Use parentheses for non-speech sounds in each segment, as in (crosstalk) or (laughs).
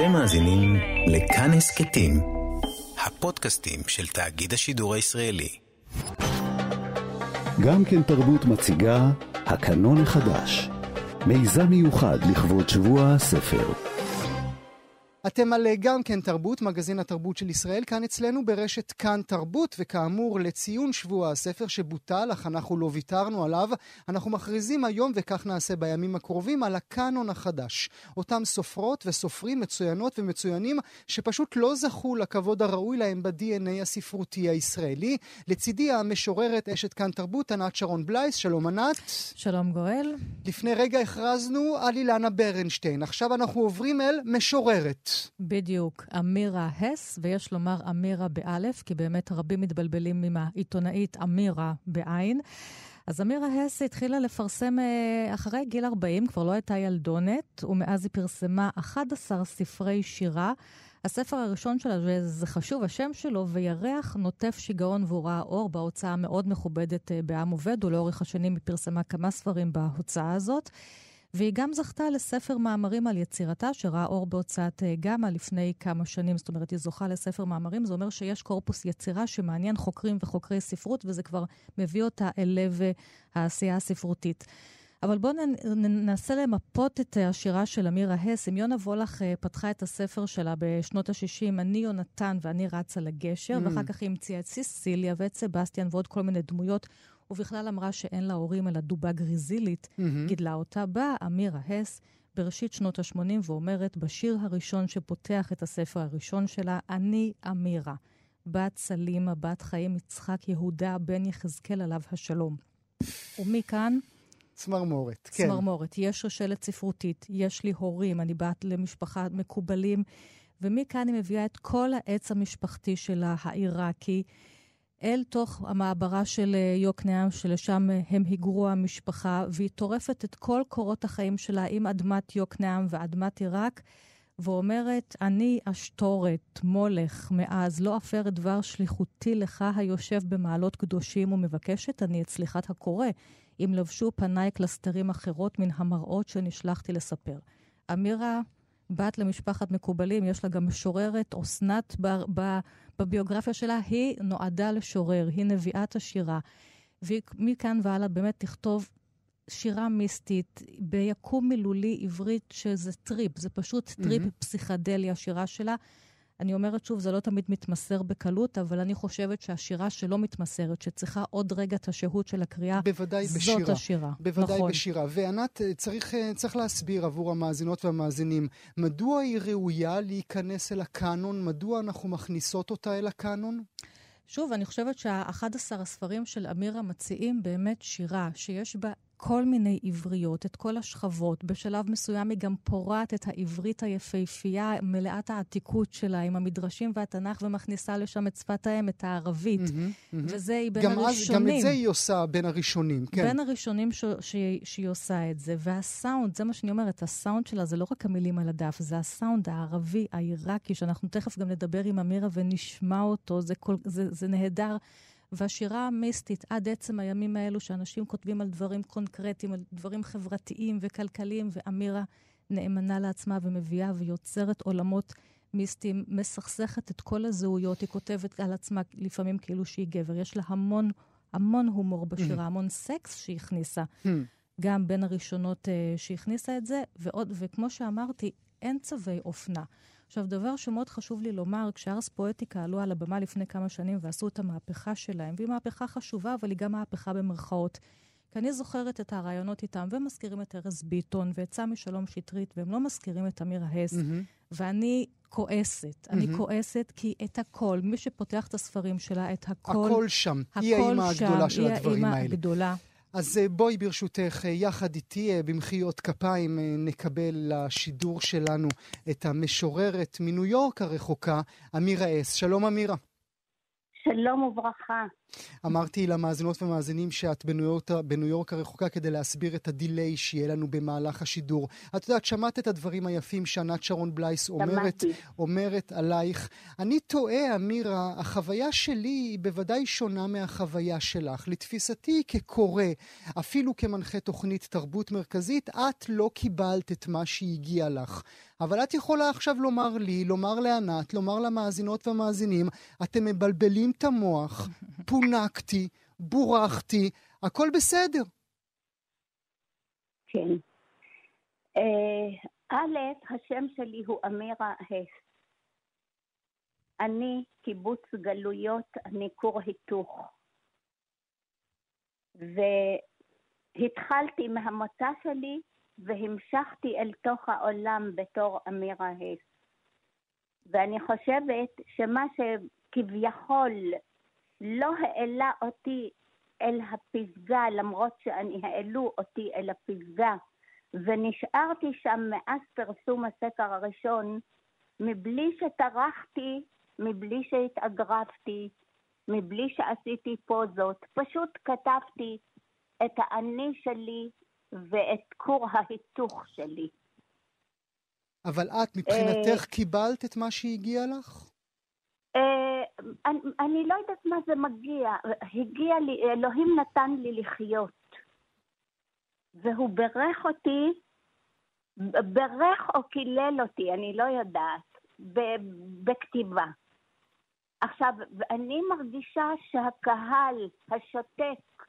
אתם מאזינים לכאן הסכתים, הפודקאסטים של תאגיד השידור הישראלי. גם כן תרבות מציגה הקנון החדש, מיזם מיוחד לכבוד שבוע הספר. אתם על גם כן תרבות, מגזין התרבות של ישראל, כאן אצלנו ברשת כאן תרבות, וכאמור לציון שבוע הספר שבוטל, אך אנחנו לא ויתרנו עליו, אנחנו מכריזים היום, וכך נעשה בימים הקרובים, על הקאנון החדש. אותם סופרות וסופרים מצוינות ומצוינים, שפשוט לא זכו לכבוד הראוי להם ב-DNA הספרותי הישראלי. לצידי המשוררת אשת כאן תרבות, ענת שרון בלייס, שלום ענת. שלום גואל. לפני רגע הכרזנו על אילנה ברנשטיין, עכשיו אנחנו עוברים אל משוררת. בדיוק, אמירה הס, ויש לומר אמירה באלף, כי באמת רבים מתבלבלים עם העיתונאית אמירה בעין. אז אמירה הס התחילה לפרסם אה, אחרי גיל 40, כבר לא הייתה ילדונת, ומאז היא פרסמה 11 ספרי שירה. הספר הראשון שלה, וזה חשוב, השם שלו, וירח נוטף שיגעון והוא ראה אור בהוצאה המאוד מכובדת אה, בעם עובד, ולאורך השנים היא פרסמה כמה ספרים בהוצאה הזאת. והיא גם זכתה לספר מאמרים על יצירתה, שראה אור בהוצאת אה, גמא לפני כמה שנים. זאת אומרת, היא זוכה לספר מאמרים, זה אומר שיש קורפוס יצירה שמעניין חוקרים וחוקרי ספרות, וזה כבר מביא אותה אל לב אה, העשייה הספרותית. אבל בואו ננסה למפות את השירה של אמירה הס. אם יונה וולך אה, פתחה את הספר שלה בשנות ה-60, אני יונתן ואני רצה לגשר, mm. ואחר כך היא המציאה את סיסיליה ואת סבסטיאן ועוד כל מיני דמויות. ובכלל אמרה שאין לה הורים אלא דובה גריזילית, mm-hmm. גידלה אותה. באה אמירה הס בראשית שנות ה-80 ואומרת בשיר הראשון שפותח את הספר הראשון שלה, אני אמירה, בת סלימה, בת חיים יצחק יהודה, בן יחזקאל עליו השלום. ומכאן... צמרמורת, כן. צמרמורת. יש רשלת ספרותית, יש לי הורים, אני בת למשפחה מקובלים, ומכאן היא מביאה את כל העץ המשפחתי שלה, העיראקי. אל תוך המעברה של אה, יוקנעם, שלשם אה, הם היגרו המשפחה, והיא טורפת את כל קורות החיים שלה עם אדמת יוקנעם ואדמת עיראק, ואומרת, אני אשתורת, מולך, מאז, לא אפר דבר שליחותי לך היושב במעלות קדושים ומבקשת אני את סליחת הקורא, אם לבשו פניי קלסתרים אחרות מן המראות שנשלחתי לספר. אמירה בת למשפחת מקובלים, יש לה גם משוררת, אסנת בביוגרפיה שלה, היא נועדה לשורר, היא נביאת השירה. ומכאן והלאה באמת תכתוב שירה מיסטית, ביקום מילולי עברי שזה טריפ, זה פשוט טריפ אמ-המ. פסיכדלי, השירה שלה. אני אומרת שוב, זה לא תמיד מתמסר בקלות, אבל אני חושבת שהשירה שלא מתמסרת, שצריכה עוד רגע את השהות של הקריאה, בוודאי זאת בשירה. השירה. בוודאי נכון. בשירה. וענת, צריך, צריך להסביר עבור המאזינות והמאזינים, מדוע היא ראויה להיכנס אל הקאנון? מדוע אנחנו מכניסות אותה אל הקאנון? שוב, אני חושבת שה-11 הספרים של אמירה מציעים באמת שירה שיש בה כל מיני עבריות, את כל השכבות. בשלב מסוים היא גם פורעת את העברית היפהפייה, מלאת העתיקות שלה, עם המדרשים והתנ"ך, ומכניסה לשם את שפת האם, את הערבית. Mm-hmm, mm-hmm. וזה היא בין גם הראשונים. אז, גם את זה היא עושה בין הראשונים, כן. בין הראשונים ש- ש- שהיא עושה את זה. והסאונד, זה מה שאני אומרת, הסאונד שלה זה לא רק המילים על הדף, זה הסאונד הערבי, העיראקי, שאנחנו תכף גם נדבר עם אמירה ונשמע אותו, זה, כל, זה, זה נהדר. והשירה המיסטית, עד עצם הימים האלו, שאנשים כותבים על דברים קונקרטיים, על דברים חברתיים וכלכליים, ואמירה נאמנה לעצמה ומביאה ויוצרת עולמות מיסטיים, מסכסכת את כל הזהויות, היא כותבת על עצמה לפעמים כאילו שהיא גבר. יש לה המון, המון הומור בשירה, mm. המון סקס שהיא הכניסה. Mm. גם בין הראשונות uh, שהכניסה את זה, ועוד, וכמו שאמרתי, אין צווי אופנה. עכשיו, דבר שמאוד חשוב לי לומר, כשארס פואטיקה עלו על הבמה לפני כמה שנים ועשו את המהפכה שלהם, והיא מהפכה חשובה, אבל היא גם מהפכה במרכאות. כי אני זוכרת את הרעיונות איתם, והם מזכירים את ארז ביטון ואת סמי שלום שטרית, והם לא מזכירים את אמיר האס, mm-hmm. ואני כועסת. Mm-hmm. אני כועסת כי את הכל, מי שפותח את הספרים שלה, את הכל... הכל שם. הכל היא האימא הגדולה של הדברים האלה. היא האימא הגדולה. אז אה, בואי ברשותך, אה, יחד איתי אה, במחיאות כפיים נקבל לשידור שלנו את המשוררת מניו יורק הרחוקה, אמירה אס. שלום אמירה. שלום וברכה. אמרתי למאזינות ומאזינים שאת בניו יורק, בניו יורק הרחוקה כדי להסביר את הדיליי שיהיה לנו במהלך השידור. את יודעת, שמעת את הדברים היפים שענת שרון בלייס אומרת, אומרת עלייך. אני טועה, אמירה, החוויה שלי היא בוודאי שונה מהחוויה שלך. לתפיסתי כקורא, אפילו כמנחה תוכנית תרבות מרכזית, את לא קיבלת את מה שהגיע לך. אבל את יכולה עכשיו לומר לי, לומר לענת, לומר למאזינות והמאזינים, אתם מבלבלים את המוח, (laughs) פונקתי, בורחתי, הכל בסדר. כן. אה, א', השם שלי הוא אמירה הס. אני קיבוץ גלויות, אני כור היתוך. והתחלתי מהמוצא שלי והמשכתי אל תוך העולם בתור אמירה הס. ואני חושבת שמה שכביכול לא העלה אותי אל הפסגה, למרות שאני העלו אותי אל הפסגה, ונשארתי שם מאז פרסום הספר הראשון, מבלי שטרחתי, מבלי שהתאגרפתי, מבלי שעשיתי פוזות, פשוט כתבתי את האני שלי ואת כור ההיתוך שלי. אבל את, מבחינתך, אה, קיבלת את מה שהגיע לך? אה, אני לא יודעת מה זה מגיע. הגיע לי, אלוהים נתן לי לחיות. והוא ברך אותי, ברך או קילל אותי, אני לא יודעת, בכתיבה. עכשיו, אני מרגישה שהקהל השותק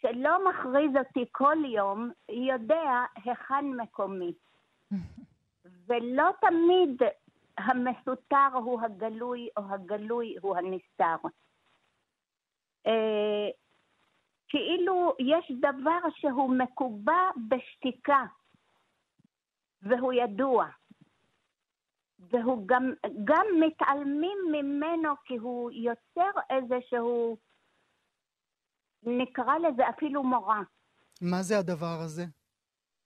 שלא מכריז אותי כל יום, יודע היכן מקומי. (laughs) ולא תמיד המסותר הוא הגלוי או הגלוי הוא הנסתר. אה, כאילו יש דבר שהוא מקובע בשתיקה, והוא ידוע. והוא גם, גם מתעלמים ממנו כי הוא יוצר איזשהו נקרא לזה אפילו מורה. מה זה הדבר הזה?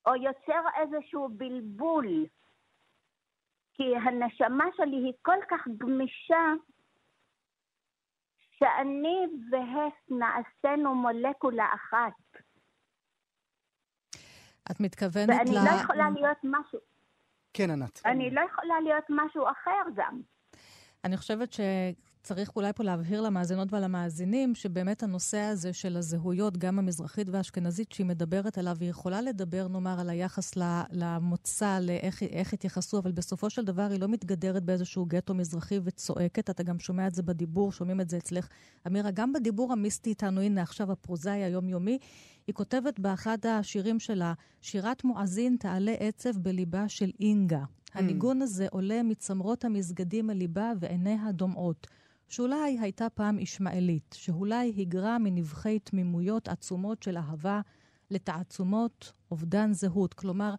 או יוצר איזשהו בלבול. כי הנשמה שלי היא כל כך גמישה, שאני והס נעשינו מולקולה אחת. את מתכוונת ואני ל... ואני לא יכולה להיות משהו... כן, ענת. אני לא יכולה להיות משהו אחר גם. אני חושבת ש... צריך אולי פה להבהיר למאזינות ולמאזינים שבאמת הנושא הזה של הזהויות, גם המזרחית והאשכנזית, שהיא מדברת עליו, היא יכולה לדבר, נאמר, על היחס למוצא, לאיך התייחסו, אבל בסופו של דבר היא לא מתגדרת באיזשהו גטו מזרחי וצועקת. אתה גם שומע את זה בדיבור, שומעים את זה אצלך, אמירה. גם בדיבור המיסטי איתנו, הנה עכשיו הפרוזאי היומיומי, היא כותבת באחד השירים שלה, שירת מואזין תעלה עצב בליבה של אינגה. Mm. הניגון הזה עולה מצמרות המסגדים אל ליבה ועיניה דומעות. שאולי הייתה פעם ישמעאלית, שאולי היגרה מנבחי תמימויות עצומות של אהבה לתעצומות אובדן זהות. כלומר,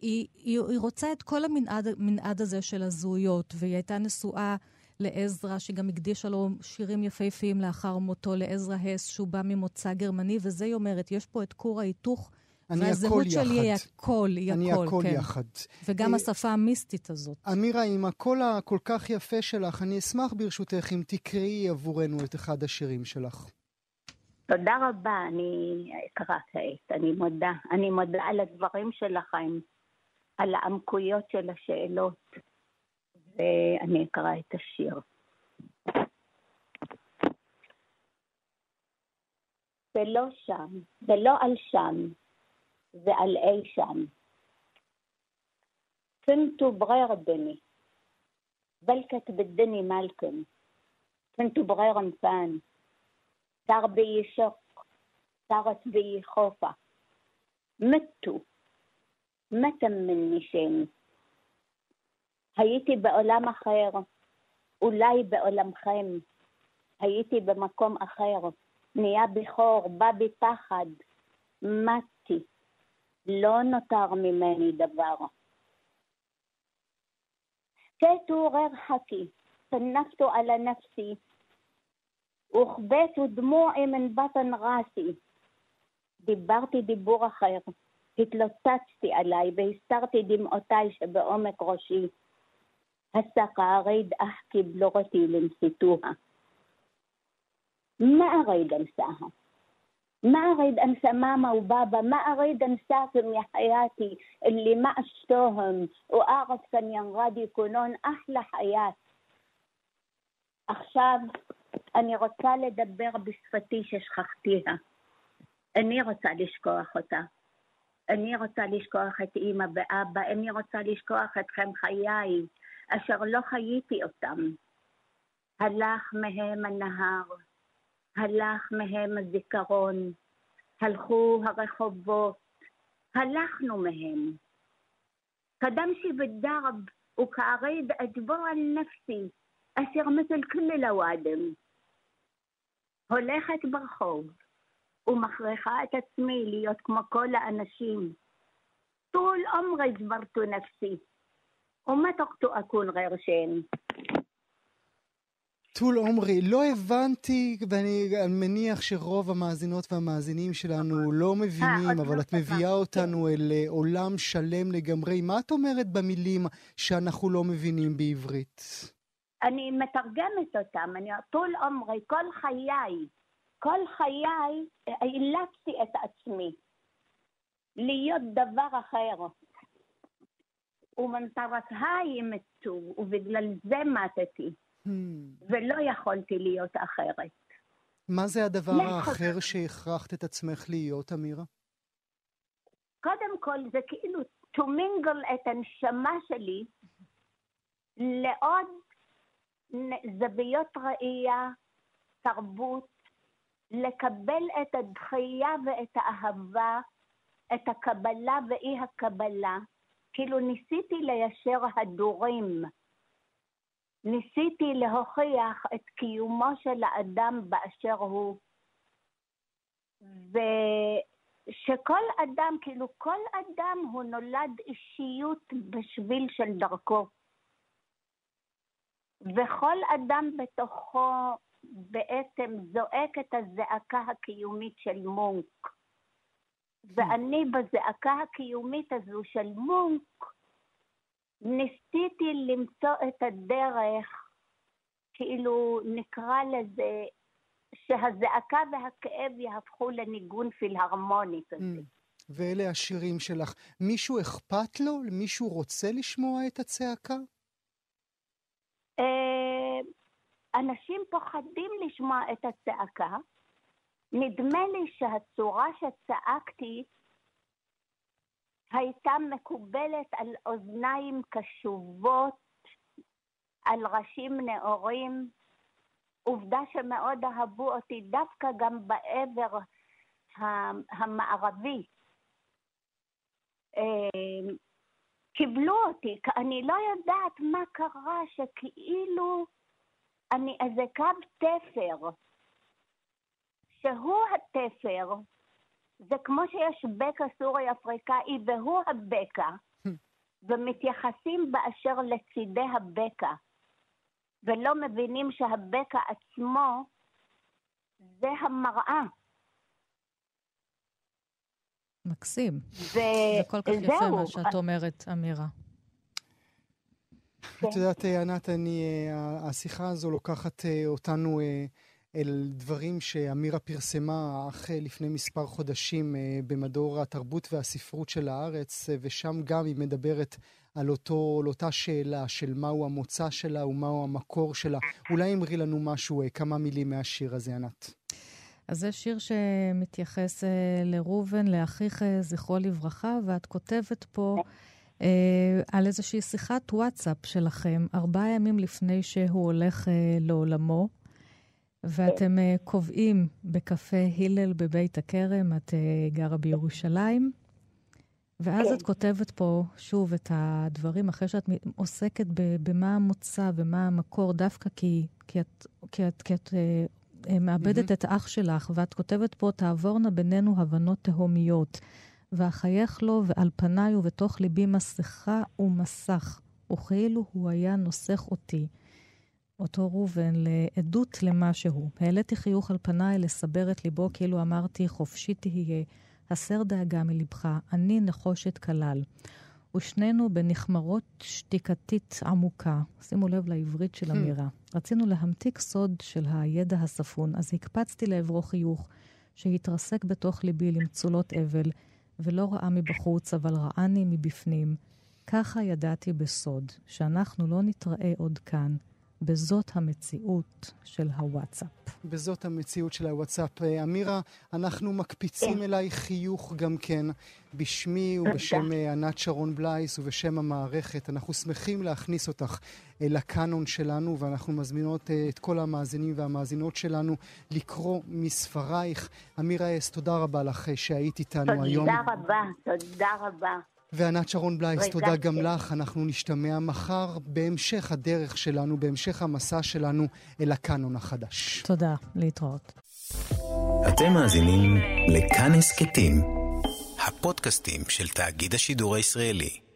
היא, היא, היא רוצה את כל המנעד, המנעד הזה של הזהויות, והיא הייתה נשואה לעזרא, שגם הקדישה לו שירים יפהפיים לאחר מותו, לעזרא הס, שהוא בא ממוצא גרמני, וזה היא אומרת, יש פה את כור ההיתוך אני והזהות הכל שלי היא הכל, היא אני הכל, הכל כן. יחד. וגם אה, השפה המיסטית הזאת. אמירה, עם הקול הכל כך יפה שלך, אני אשמח ברשותך אם תקראי עבורנו את אחד השירים שלך. תודה רבה, אני אקרא כעת, אני מודה. אני מודה על הדברים שלכם, על העמקויות של השאלות, ואני אקרא את השיר. ולא שם, ולא על שם, ועל אי שם. كنت بغير الدنيا بل كانت بالدنيا مالكم كنت بغير انسان صار بي شق صارت بي خوفة مت متى مني شيء הייתי בעולם אחר, אולי בעולמכם, הייתי במקום אחר, נהיה בכור, בא בפחד, מתי, לא נותר ממני דבר. كيت غير حكي صنفت على نفسي وخبيت دموعي من بطن راسي דיברתי דיבור אחר, התלוצצתי עליי והסתרתי דמעותיי שבעומק ראשי. هسا أريد أحكي بلغتي اللي نسيتوها ما أريد أنساها ما أريد أنسى ماما وبابا ما أريد أنساكم يا حياتي اللي ما عشتوهم وأعرف كان ينغاد يكونون أحلى حياة עכשיו אני רוצה לדבר בשפתי ששכחתיה. אני רוצה לשכוח אותה. אני רוצה לשכוח את אימא ואבא, אני רוצה לשכוח אתכם חיי, אשר לא חייתי אותם. הלך מהם הנהר, הלך מהם הזיכרון, הלכו הרחובות, הלכנו מהם. כדמשי בדרב וכאריד אדבור על נפסי, אשר מתל כל אל הולכת ברחוב ומכריחה את עצמי להיות כמו כל האנשים. طول עומרי גברתו נפסי, טול עומרי, לא הבנתי, ואני מניח שרוב המאזינות והמאזינים שלנו לא מבינים, אה, אבל לא את מביאה כן. אותנו אל אה, עולם שלם לגמרי. מה את אומרת במילים שאנחנו לא מבינים בעברית? אני מתרגמת אותם, אני טול עומרי, כל חיי, כל חיי אה, אילצתי את עצמי להיות דבר אחר. ומנטרת היי מתו, ובגלל זה מתתי. Hmm. ולא יכולתי להיות אחרת. מה זה הדבר האחר שהכרחת את עצמך להיות, אמירה? קודם כל, זה כאילו to mingle את הנשמה שלי לעוד זוויות ראייה, תרבות, לקבל את הדחייה ואת האהבה, את הקבלה ואי הקבלה. כאילו ניסיתי ליישר הדורים. ניסיתי להוכיח את קיומו של האדם באשר הוא. ושכל אדם, כאילו כל אדם הוא נולד אישיות בשביל של דרכו. וכל אדם בתוכו בעצם זועק את הזעקה הקיומית של מונק. ואני בזעקה הקיומית הזו של מונק ניסיתי למצוא את הדרך, כאילו נקרא לזה, שהזעקה והכאב יהפכו לניגון פילהרמוני כזה. Mm. ואלה השירים שלך. מישהו אכפת לו? מישהו רוצה לשמוע את הצעקה? אה, אנשים פוחדים לשמוע את הצעקה. נדמה לי שהצורה שצעקתי הייתה מקובלת על אוזניים קשובות, על ראשים נאורים. עובדה שמאוד אהבו אותי דווקא גם בעבר המערבי. אה, קיבלו אותי, אני לא יודעת מה קרה, שכאילו אני איזה קו תפר, שהוא התפר זה כמו שיש בקע סורי-אפריקאי והוא הבקע, ומתייחסים באשר לצידי הבקע, ולא מבינים שהבקע עצמו זה המראה. מקסים. ו... זה כל כך יפה מה שאת אומרת, אמירה. את יודעת, ענת, אני, אה, השיחה הזו לוקחת אה, אותנו אה, אל דברים שאמירה פרסמה אך לפני מספר חודשים אה, במדור התרבות והספרות של הארץ, אה, ושם גם היא מדברת על, אותו, על אותה שאלה של מהו המוצא שלה ומהו המקור שלה. אולי אמרי לנו משהו, אה, כמה מילים מהשיר הזה, ענת. אז זה שיר שמתייחס לראובן, לאחיך, זכרו לברכה, ואת כותבת פה אה, על איזושהי שיחת וואטסאפ שלכם, ארבעה ימים לפני שהוא הולך אה, לעולמו. ואתם uh, קובעים בקפה הלל בבית הכרם, את uh, גרה בירושלים, ואז כן. את כותבת פה שוב את הדברים, אחרי שאת עוסקת במה המוצא ומה המקור, דווקא כי, כי את, כי את, כי את uh, מאבדת mm-hmm. את אח שלך, ואת כותבת פה, תעבורנה בינינו הבנות תהומיות, ואחייך לו ועל פניי ובתוך ליבי מסכה ומסך, וכאילו הוא היה נוסך אותי. אותו ראובן, לעדות למשהו. העליתי חיוך על פניי לסבר את ליבו, כאילו אמרתי, חופשי תהיה, הסר דאגה מלבך, אני נחושת כלל. ושנינו בנחמרות שתיקתית עמוקה. שימו לב לעברית של אמירה. רצינו להמתיק סוד של הידע הספון, אז הקפצתי לעברו חיוך, שהתרסק בתוך ליבי למצולות אבל, ולא ראה מבחוץ, אבל ראני מבפנים. ככה ידעתי בסוד, שאנחנו לא נתראה עוד כאן, בזאת המציאות של הוואטסאפ. בזאת המציאות של הוואטסאפ. אה, אמירה, אנחנו מקפיצים אלייך חיוך גם כן, בשמי ובשם אה, ענת שרון בלייס ובשם המערכת. אנחנו שמחים להכניס אותך אה, לקאנון שלנו, ואנחנו מזמינות את כל המאזינים והמאזינות שלנו לקרוא מספרייך. אמירה אס, תודה רבה לך שהיית איתנו תודה היום. תודה רבה, תודה רבה. וענת שרון בלייס, תודה גם לך. אנחנו נשתמע מחר בהמשך הדרך שלנו, בהמשך המסע שלנו אל הקאנון החדש. תודה, להתראות. אתם מאזינים לכאן הסכתים, הפודקאסטים של תאגיד השידור הישראלי.